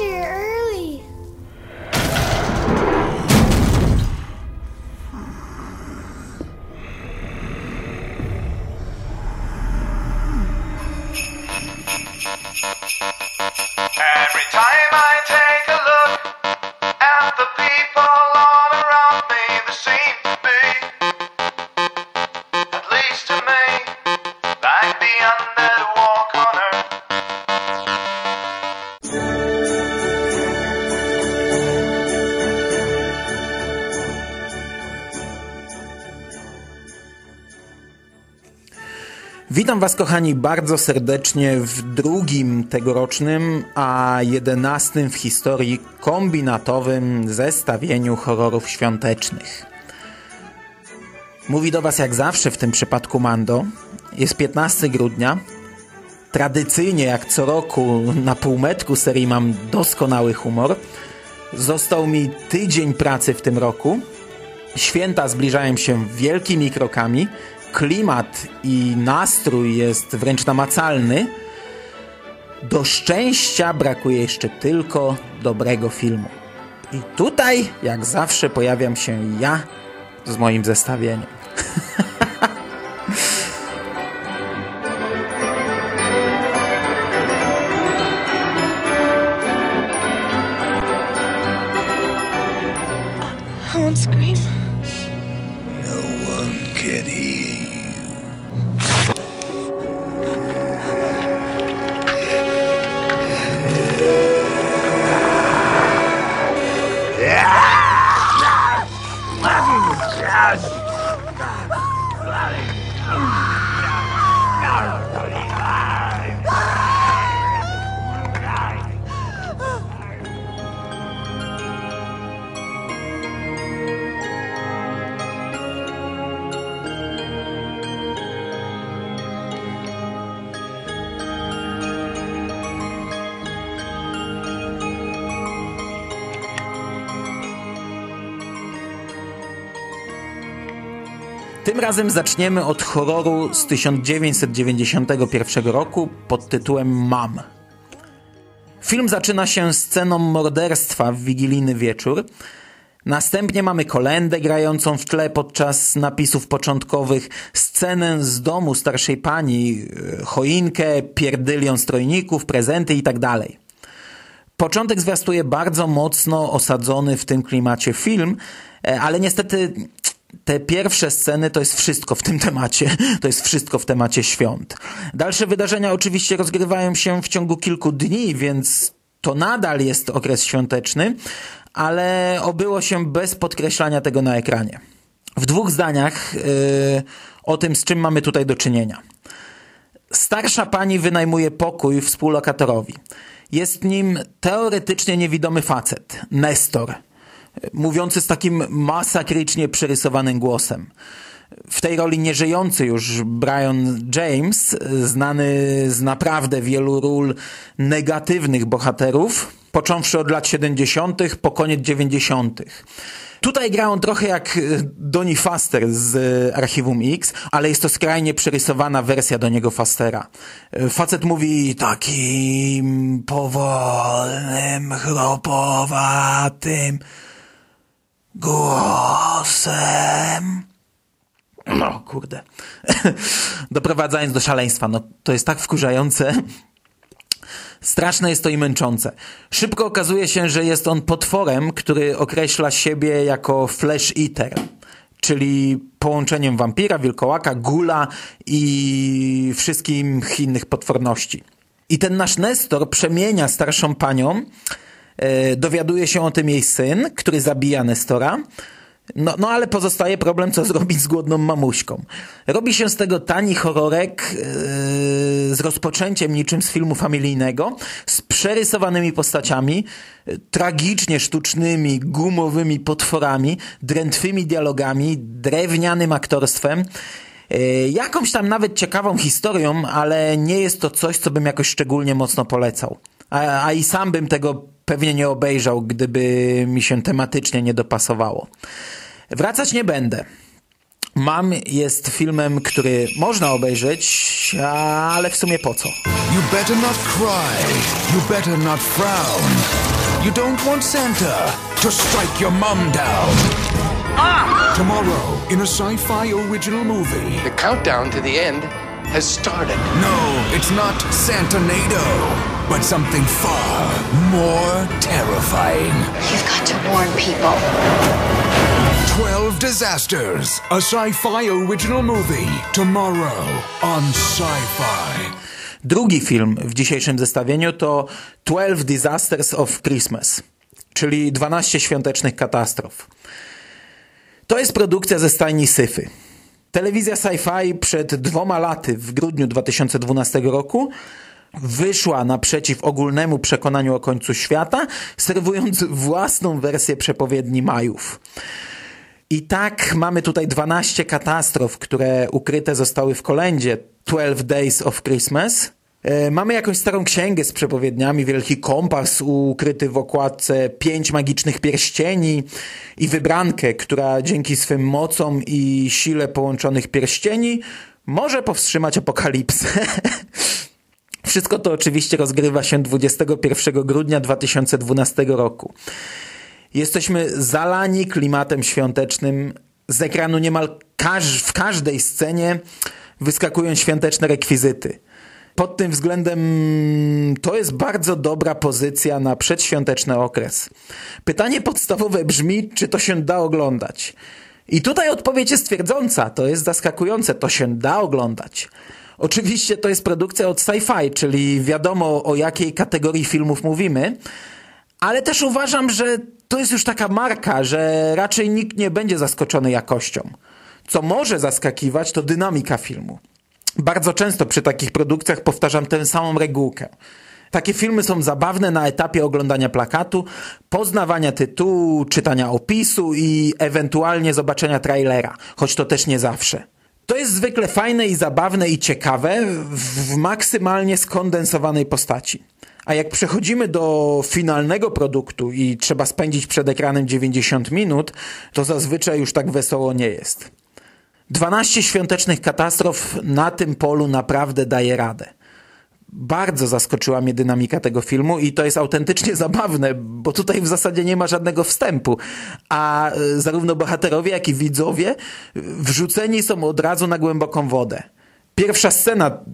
water. Witam Was, kochani, bardzo serdecznie w drugim tegorocznym, a jedenastym w historii kombinatowym zestawieniu horrorów świątecznych. Mówi do Was jak zawsze w tym przypadku Mando. Jest 15 grudnia. Tradycyjnie, jak co roku, na półmetku serii mam doskonały humor. Został mi tydzień pracy w tym roku. Święta zbliżają się wielkimi krokami. Klimat i nastrój jest wręcz namacalny. Do szczęścia brakuje jeszcze tylko dobrego filmu. I tutaj, jak zawsze, pojawiam się ja z moim zestawieniem. Tym razem zaczniemy od horroru z 1991 roku pod tytułem Mam. Film zaczyna się sceną morderstwa w wigilijny wieczór. Następnie mamy kolendę grającą w tle podczas napisów początkowych, scenę z domu starszej pani, e, choinkę, pierdylion strojników, prezenty itd. Początek zwiastuje bardzo mocno osadzony w tym klimacie film, e, ale niestety te pierwsze sceny to jest wszystko w tym temacie. To jest wszystko w temacie świąt. Dalsze wydarzenia oczywiście rozgrywają się w ciągu kilku dni, więc to nadal jest okres świąteczny, ale obyło się bez podkreślania tego na ekranie. W dwóch zdaniach yy, o tym, z czym mamy tutaj do czynienia. Starsza pani wynajmuje pokój współlokatorowi. Jest nim teoretycznie niewidomy facet, Nestor, mówiący z takim masakrycznie przerysowanym głosem. W tej roli nieżyjący już Brian James, znany z naprawdę wielu ról negatywnych bohaterów, począwszy od lat 70., po koniec 90. Tutaj gra on trochę jak Donnie Faster z Archiwum X, ale jest to skrajnie przerysowana wersja do niego Fastera. Facet mówi takim powolnym, chropowatym głosem. No, kurde. Doprowadzając do szaleństwa, no to jest tak wkurzające. Straszne jest to i męczące. Szybko okazuje się, że jest on potworem, który określa siebie jako flesh eater, czyli połączeniem wampira, wilkołaka, gula i wszystkich innych potworności. I ten nasz Nestor przemienia starszą panią, dowiaduje się o tym jej syn, który zabija Nestora, no, no ale pozostaje problem, co zrobić z głodną mamuśką. Robi się z tego tani horrorek yy, z rozpoczęciem niczym z filmu familijnego, z przerysowanymi postaciami, yy, tragicznie sztucznymi, gumowymi potworami, drętwymi dialogami, drewnianym aktorstwem, yy, jakąś tam nawet ciekawą historią, ale nie jest to coś, co bym jakoś szczególnie mocno polecał. A, a i sam bym tego pewnie nie obejrzał, gdyby mi się tematycznie nie dopasowało. Wracać nie będę. Mam jest filmem, który można obejrzeć, ale w sumie po co? You better not cry. You better not frown. You don't want Santa to strike your mom down. Tomorrow, in a sci fi original movie. The countdown to the end has started. No, it's not Santanado, but something far more terrifying. You've got to warn people. 12 Disasters, a sci fi original movie. Tomorrow on Sci Fi. Drugi film w dzisiejszym zestawieniu to 12 Disasters of Christmas, czyli 12 świątecznych katastrof. To jest produkcja ze stajni Syfy. Telewizja Sci-Fi przed dwoma laty, w grudniu 2012 roku, wyszła naprzeciw ogólnemu przekonaniu o końcu świata, serwując własną wersję przepowiedni Majów. I tak mamy tutaj 12 katastrof, które ukryte zostały w kolędzie 12 Days of Christmas. E, Mamy jakąś starą księgę z przepowiedniami, wielki kompas ukryty w okładce, pięć magicznych pierścieni i wybrankę, która dzięki swym mocom i sile połączonych pierścieni może powstrzymać apokalipsę. Wszystko to oczywiście rozgrywa się 21 grudnia 2012 roku. Jesteśmy zalani klimatem świątecznym. Z ekranu niemal każ w każdej scenie wyskakują świąteczne rekwizyty. Pod tym względem to jest bardzo dobra pozycja na przedświąteczny okres. Pytanie podstawowe brzmi, czy to się da oglądać? I tutaj odpowiedź jest twierdząca, to jest zaskakujące, to się da oglądać. Oczywiście to jest produkcja od sci-fi, czyli wiadomo o jakiej kategorii filmów mówimy, ale też uważam, że to jest już taka marka, że raczej nikt nie będzie zaskoczony jakością. Co może zaskakiwać, to dynamika filmu. Bardzo często przy takich produkcjach powtarzam tę samą regułkę. Takie filmy są zabawne na etapie oglądania plakatu, poznawania tytułu, czytania opisu i ewentualnie zobaczenia trailera, choć to też nie zawsze. To jest zwykle fajne i zabawne i ciekawe w maksymalnie skondensowanej postaci. A jak przechodzimy do finalnego produktu i trzeba spędzić przed ekranem 90 minut, to zazwyczaj już tak wesoło nie jest. 12 świątecznych katastrof na tym polu naprawdę daje radę. Bardzo zaskoczyła mnie dynamika tego filmu i to jest autentycznie zabawne, bo tutaj w zasadzie nie ma żadnego wstępu, a e, zarówno bohaterowie, jak i widzowie wrzuceni są od razu na głęboką wodę. Pierwsza scena,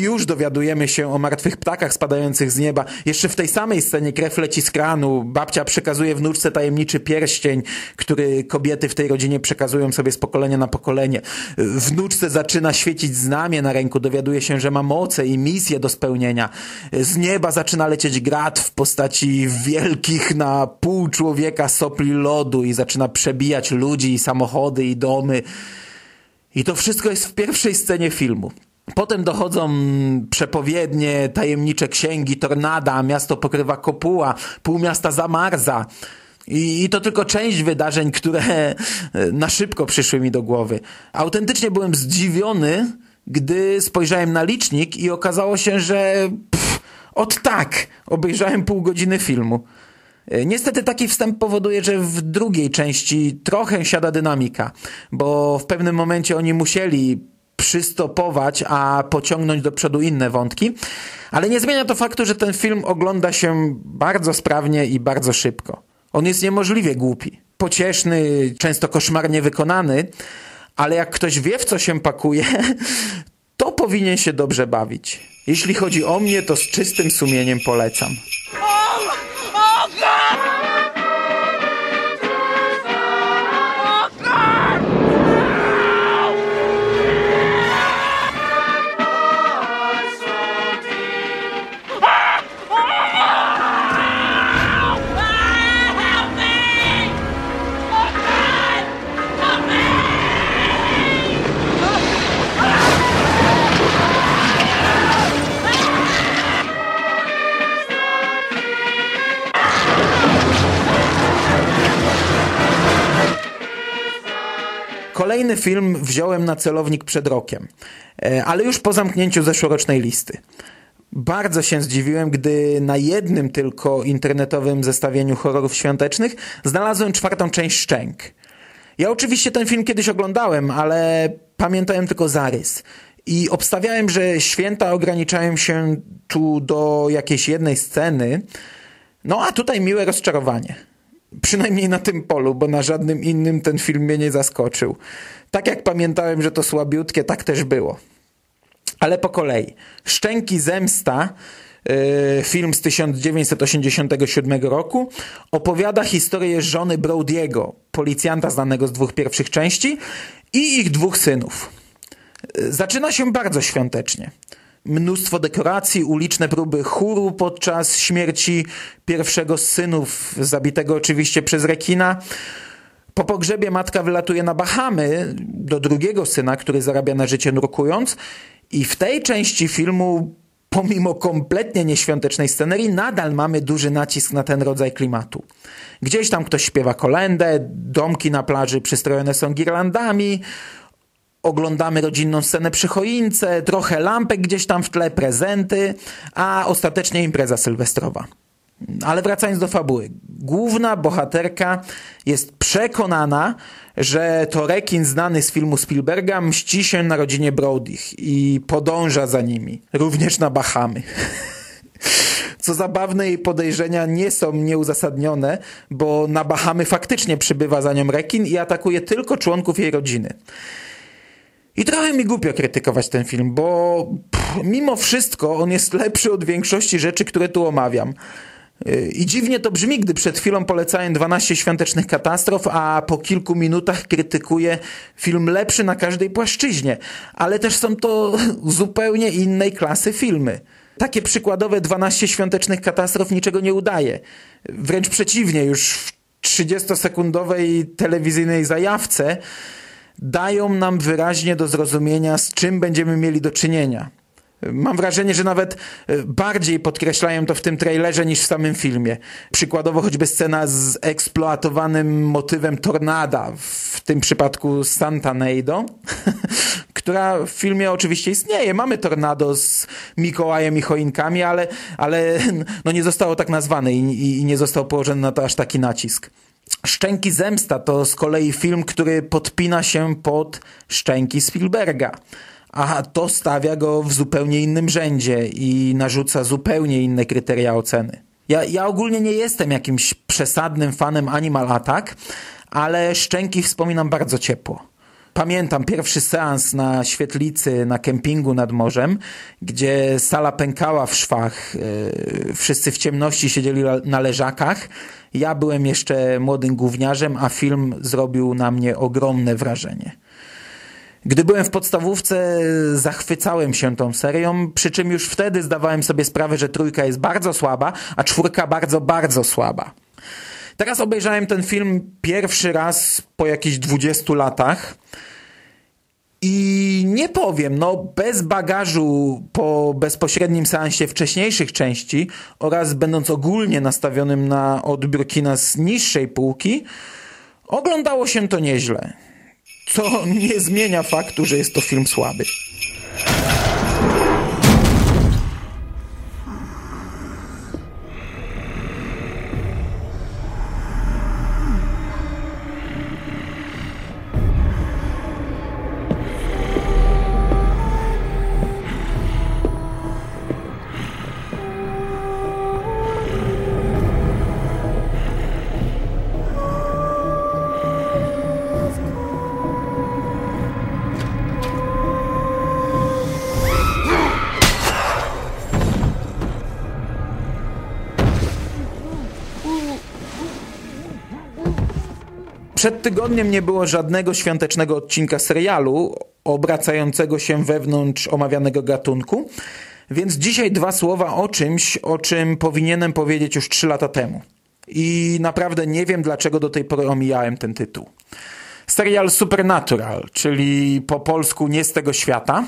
już dowiadujemy się o martwych ptakach spadających z nieba. Jeszcze w tej samej scenie krew leci z kranu. Babcia przekazuje wnuczce tajemniczy pierścień, który kobiety w tej rodzinie przekazują sobie z pokolenia na pokolenie. Wnuczce zaczyna świecić znamie na ręku. Dowiaduje się, że ma moce i misje do spełnienia. Z nieba zaczyna lecieć grat w postaci wielkich na pół człowieka sopli lodu i zaczyna przebijać ludzi i samochody i domy. I to wszystko jest w pierwszej scenie filmu. Potem dochodzą przepowiednie, tajemnicze księgi, tornada, miasto pokrywa kopuła, pół miasta zamarza. I, to tylko część wydarzeń, które na szybko przyszły mi do głowy. Autentycznie byłem zdziwiony, gdy spojrzałem na licznik i okazało się, że pff, od tak obejrzałem pół godziny filmu. Niestety taki wstęp powoduje, że w drugiej części trochę siada dynamika, bo w pewnym momencie oni musieli przystopować, a pociągnąć do przodu inne wątki, ale nie zmienia to faktu, że ten film ogląda się bardzo sprawnie i bardzo szybko. On jest niemożliwie głupi, pocieszny, często koszmarnie wykonany, ale jak ktoś wie w co się pakuje, to powinien się dobrze bawić. Jeśli chodzi o mnie, to z czystym sumieniem polecam. Kolejny film wziąłem na celownik przed rokiem, e, ale już po zamknięciu zeszłorocznej listy. Bardzo się zdziwiłem, gdy na jednym tylko internetowym zestawieniu horrorów świątecznych znalazłem czwartą część Szczęk. Ja oczywiście ten film kiedyś oglądałem, ale pamiętałem tylko zarys. I obstawiałem, że święta ograniczają się tu do jakiejś jednej sceny. No a tutaj miłe rozczarowanie. Przynajmniej na tym polu, bo na żadnym innym ten film mnie nie zaskoczył. Tak jak pamiętałem, że to słabiutkie, tak też było. Ale po kolei. Szczęki Zemsta, yy, film z 1987 roku, opowiada historię żony Brodiego, policjanta znanego z dwóch pierwszych części i ich dwóch synów. Yy, Zaczyna się bardzo świątecznie. Mnóstwo dekoracji, uliczne próby chóru podczas śmierci pierwszego z synów, zabitego oczywiście przez rekina. Po pogrzebie matka wylatuje na Bahamy do drugiego syna, który zarabia na życie nurkując i w tej części filmu pomimo kompletnie nieświątecznej scenerii nadal mamy duży nacisk na ten rodzaj klimatu. Gdzieś tam ktoś śpiewa kolendę, domki na plaży przystrojone są girlandami, oglądamy rodzinną scenę przy choince, trochę lampek gdzieś tam w tle, prezenty, a ostatecznie impreza sylwestrowa. Ale wracając do fabuły. Główna bohaterka jest przekonana, że to rekin znany z filmu Spielberga mści się na rodzinie Brodych i podąża za nimi, również na Bahamy. Co zabawne, jej podejrzenia nie są nieuzasadnione, bo na Bahamy faktycznie przybywa za nią rekin i atakuje tylko członków jej rodziny. I trochę mi głupio krytykować ten film, bo pff, mimo wszystko on jest lepszy od większości rzeczy, które tu omawiam. Yy, I dziwnie to brzmi, gdy przed chwilą polecałem 12 świątecznych katastrof, a po kilku minutach krytykuję film lepszy na każdej płaszczyźnie. Ale też są to zupełnie innej klasy filmy. Takie przykładowe 12 świątecznych katastrof niczego nie udaje. Wręcz przeciwnie, już w 30-sekundowej telewizyjnej zajawce dają nam wyraźnie do zrozumienia, z czym będziemy mieli do czynienia. Mam wrażenie, że nawet bardziej podkreślają to w tym trailerze niż w samym filmie. Przykładowo choćby scena z eksploatowanym motywem tornada, w tym przypadku Santanado, która w filmie oczywiście istnieje. Mamy tornado z Mikołajem i choinkami, ale, ale no nie zostało tak nazwane i, i nie został położony na to aż taki nacisk. Szczęki Zemsta to z kolei film, który podpina się pod Szczęki Spielberga. A to stawia go w zupełnie innym rzędzie i narzuca zupełnie inne kryteria oceny. Ja, ja ogólnie nie jestem jakimś przesadnym fanem Animal Attack, ale Szczęki wspominam bardzo ciepło. Pamiętam pierwszy seans na świetlicy na kempingu nad morzem, gdzie sala pękała w szwach, yy, wszyscy w ciemności siedzieli na leżakach. Ja byłem jeszcze młodym gówniarzem, a film zrobił na mnie ogromne wrażenie. Gdy byłem w podstawówce, zachwycałem się tą serią, przy czym już wtedy zdawałem sobie sprawę, że trójka jest bardzo słaba, a czwórka bardzo, bardzo słaba. Teraz obejrzałem ten film pierwszy raz po jakichś 20 latach. I nie powiem, no bez bagażu po bezpośrednim seansie wcześniejszych części oraz będąc ogólnie nastawionym na odbiór kina z niższej półki, oglądało się to nieźle. Co nie zmienia faktu, że jest to film słaby. Przed tygodniem nie było żadnego świątecznego odcinka serialu obracającego się wewnątrz omawianego gatunku, więc dzisiaj dwa słowa o czymś, o czym powinienem powiedzieć już trzy lata temu. I naprawdę nie wiem, dlaczego do tej pory omijałem ten tytuł. Serial Supernatural, czyli po polsku Nie z tego świata,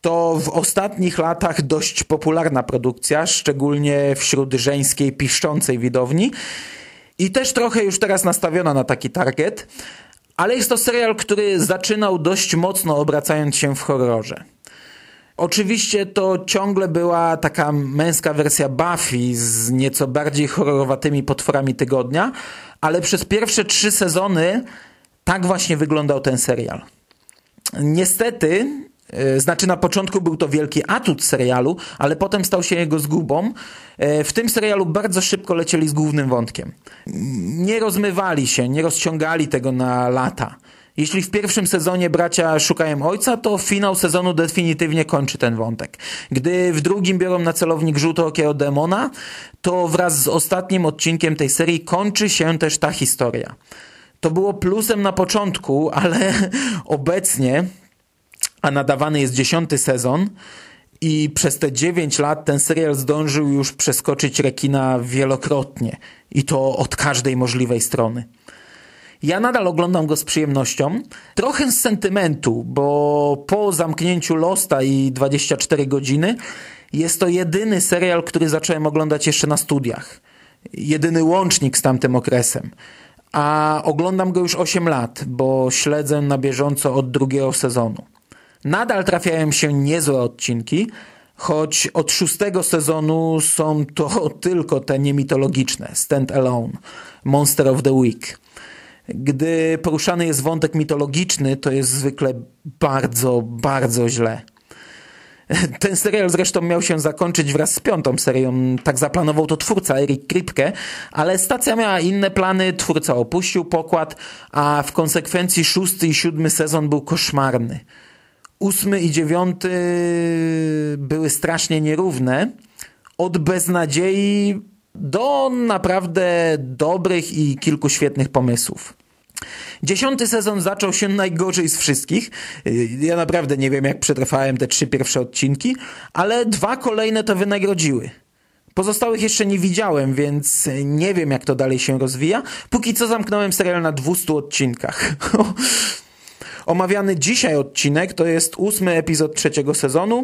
to w ostatnich latach dość popularna produkcja, szczególnie wśród żeńskiej piszczącej widowni i też trochę już teraz nastawiona na taki target, ale jest to serial, który zaczynał dość mocno obracając się w horrorze. Oczywiście to ciągle była taka męska wersja Buffy z nieco bardziej horrorowatymi potworami tygodnia, ale przez pierwsze trzy sezony Tak właśnie wyglądał ten serial. Niestety, znaczy na początku był to wielki atut serialu, ale potem stał się jego zgubą. E, w tym serialu bardzo szybko lecieli z głównym wątkiem. Nie rozmywali się, nie rozciągali tego na lata. Jeśli w pierwszym sezonie bracia szukają ojca, to finał sezonu definitywnie kończy ten wątek. Gdy w drugim biorą na celownik żółtookiego demona, to wraz z ostatnim odcinkiem tej serii kończy się też ta historia. To było plusem na początku, ale obecnie, a nadawany jest dziesiąty sezon, i przez te 9 lat ten serial zdążył już przeskoczyć rekina wielokrotnie. I to od każdej możliwej strony. Ja nadal oglądam go z przyjemnością, trochę z sentymentu, bo po zamknięciu Losta i 24 godziny jest to jedyny serial, który zacząłem oglądać jeszcze na studiach. Jedyny łącznik z tamtym okresem. A oglądam go już 8 lat, bo śledzę na bieżąco od drugiego sezonu. Nadal trafiają się niezłe odcinki, choć od szóstego sezonu są to tylko te niemitologiczne Stand Alone, Monster of the Week. Gdy poruszany jest wątek mitologiczny, to jest zwykle bardzo, bardzo źle. Ten serial zresztą miał się zakończyć wraz z piątą serią. Tak zaplanował to twórca Erik Kripke, ale stacja miała inne plany, twórca opuścił pokład, a w konsekwencji szósty i siódmy sezon był koszmarny. Ósmy i dziewiąty były strasznie nierówne. Od beznadziei do naprawdę dobrych i kilku świetnych pomysłów. Dziesiąty sezon zaczął się najgorzej z wszystkich. Ja naprawdę nie wiem, jak przetrwałem te trzy pierwsze odcinki, ale dwa kolejne to wynagrodziły. Pozostałych jeszcze nie widziałem, więc nie wiem, jak to dalej się rozwija. Póki co zamknąłem serial na 200 odcinkach. Omawiany dzisiaj odcinek to jest ósmy epizod trzeciego sezonu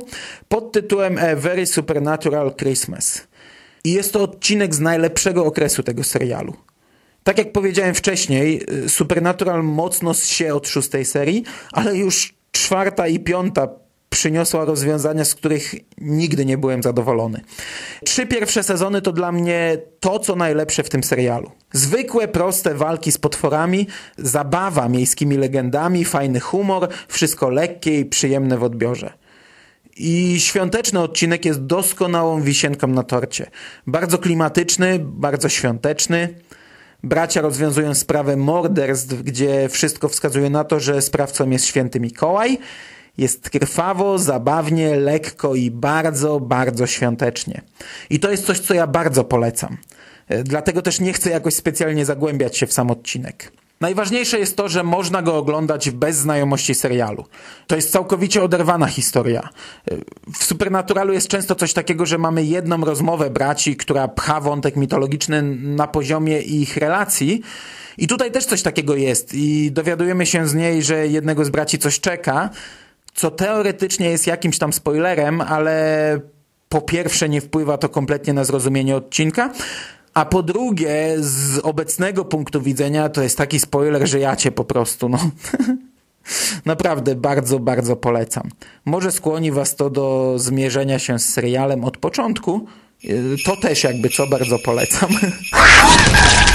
pod tytułem A Very Supernatural Christmas. I jest to odcinek z najlepszego okresu tego serialu. Tak jak powiedziałem wcześniej, y, Supernatural mocno się od szóstej serii, ale już czwarta i piąta przyniosła rozwiązania, z których nigdy nie byłem zadowolony. Trzy pierwsze sezony to dla mnie to, co najlepsze w tym serialu. Zwykłe, proste walki z potworami, zabawa miejskimi legendami, fajny humor, wszystko lekkie i przyjemne w odbiorze. I świąteczny odcinek jest doskonałą wisienką na torcie. Bardzo klimatyczny, bardzo świąteczny. Bracia rozwiązują sprawę morderstw, gdzie wszystko wskazuje na to, że sprawcą jest święty Mikołaj. Jest krwawo, zabawnie, lekko i bardzo, bardzo świątecznie. I to jest coś, co ja bardzo polecam. E, dlatego też nie chcę jakoś specjalnie zagłębiać się w sam odcinek. Najważniejsze jest to, że można go oglądać bez znajomości serialu. To jest całkowicie oderwana historia. W Supernaturalu jest często coś takiego, że mamy jedną rozmowę braci, która pcha wątek mitologiczny na poziomie ich relacji. I tutaj też coś takiego jest. I dowiadujemy się z niej, że jednego z braci coś czeka, co teoretycznie jest jakimś tam spoilerem, ale po pierwsze nie wpływa to kompletnie na zrozumienie odcinka, a po drugie, z obecnego punktu widzenia, to jest taki spoiler, że ja cię po prostu, no. Naprawdę bardzo, bardzo polecam. Może skłoni was to do zmierzenia się z serialem od początku. To też jakby co bardzo polecam.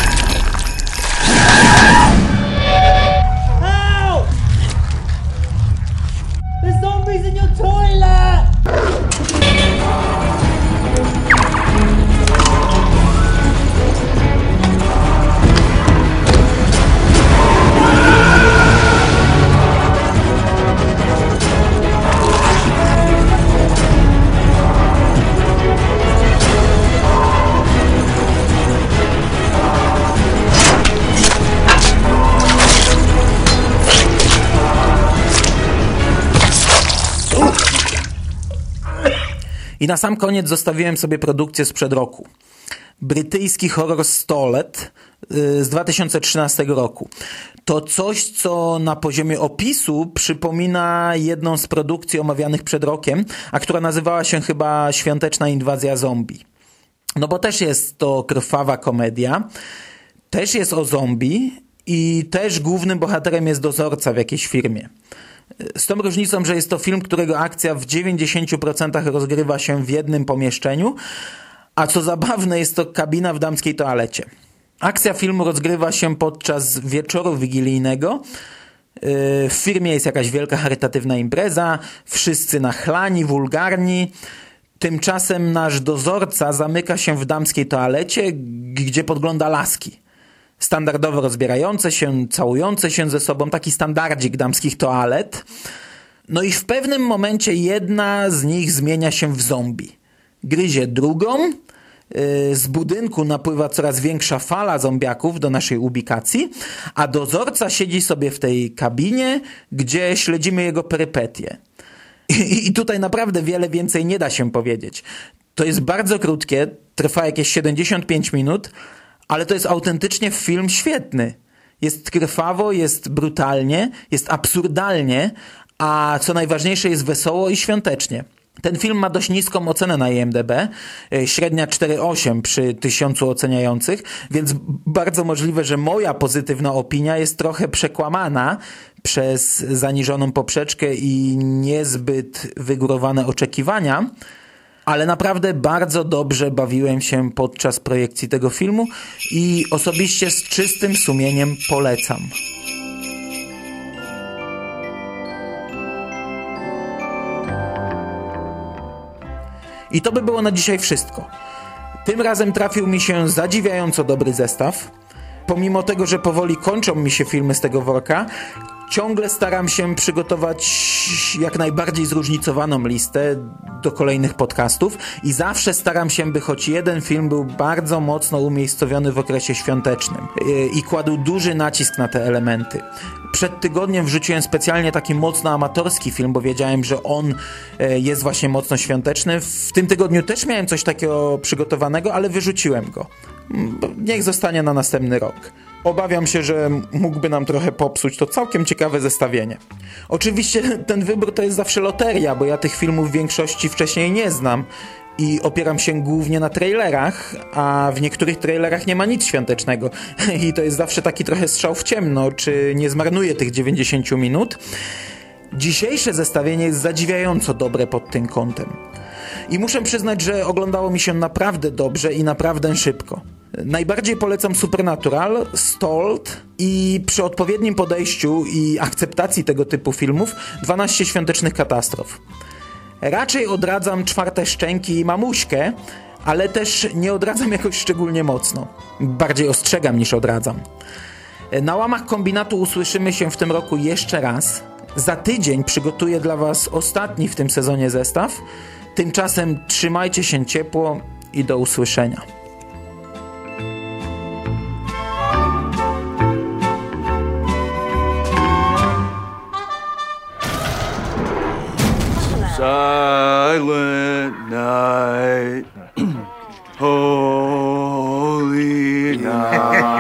I na sam koniec zostawiłem sobie produkcję sprzed roku. Brytyjski horror Stolet y, z 2013 roku. To coś, co na poziomie opisu przypomina jedną z produkcji omawianych przed rokiem, a która nazywała się chyba Świąteczna inwazja zombie. No bo też jest to krwawa komedia, też jest o zombie i też głównym bohaterem jest dozorca w jakiejś firmie. Z tą różnicą, że jest to film, którego akcja w 90% rozgrywa się w jednym pomieszczeniu, a co zabawne jest to kabina w damskiej toalecie. Akcja filmu rozgrywa się podczas wieczoru wigilijnego. Yy, W firmie jest jakaś wielka charytatywna impreza, wszyscy nachlani, wulgarni. Tymczasem nasz dozorca zamyka się w damskiej toalecie, gdzie podgląda laski. Standardowo rozbierające się, całujące się ze sobą, taki standardzik damskich toalet. No i w pewnym momencie jedna z nich zmienia się w zombie. Gryzie drugą, yy, z budynku napływa coraz większa fala zombiaków do naszej ubikacji, a dozorca siedzi sobie w tej kabinie, gdzie śledzimy jego perypetie. I, I tutaj naprawdę wiele więcej nie da się powiedzieć. To jest bardzo krótkie, trwa jakieś 75 minut, ale to jest autentycznie film świetny. Jest krwawo, jest brutalnie, jest absurdalnie, a co najważniejsze jest wesoło i świątecznie. Ten film ma dość niską ocenę na IMDb, e, średnia 4,8 przy tysiącu oceniających, więc bardzo możliwe, że moja pozytywna opinia jest trochę przekłamana przez zaniżoną poprzeczkę i niezbyt wygórowane oczekiwania, ale naprawdę bardzo dobrze bawiłem się podczas projekcji tego filmu i osobiście z czystym sumieniem polecam. I to by było na dzisiaj wszystko. Tym razem trafił mi się zadziwiająco dobry zestaw. Pomimo tego, że powoli kończą mi się filmy z tego worka, ciągle staram się przygotować jak najbardziej zróżnicowaną listę do kolejnych podcastów i zawsze staram się, by choć jeden film był bardzo mocno umiejscowiony w okresie świątecznym yy, i kładł duży nacisk na te elementy. Przed tygodniem wrzuciłem specjalnie taki mocno amatorski film, bo wiedziałem, że on e, jest właśnie mocno świąteczny. W tym tygodniu też miałem coś takiego przygotowanego, ale wyrzuciłem go. Niech zostanie na następny rok. Obawiam się, że mógłby nam trochę popsuć to całkiem ciekawe zestawienie. Oczywiście ten wybór to jest zawsze loteria, bo ja tych filmów w większości wcześniej nie znam i opieram się głównie na trailerach, a w niektórych trailerach nie ma nic świątecznego. I to jest zawsze taki trochę strzał w ciemno, czy nie zmarnuję tych 90 minut. Dzisiejsze zestawienie jest zadziwiająco dobre pod tym kątem. I muszę przyznać, że oglądało mi się naprawdę dobrze i naprawdę szybko. Najbardziej polecam Supernatural, Stalled i przy odpowiednim podejściu i akceptacji tego typu filmów 12 świątecznych katastrof. Raczej odradzam czwarte szczęki i mamuśkę, ale też nie odradzam jakoś szczególnie mocno. Bardziej ostrzegam niż odradzam. Na łamach kombinatu usłyszymy się w tym roku jeszcze raz. Za tydzień przygotuję dla Was ostatni w tym sezonie zestaw. Tymczasem trzymajcie się ciepło i do usłyszenia. silent night, holy night.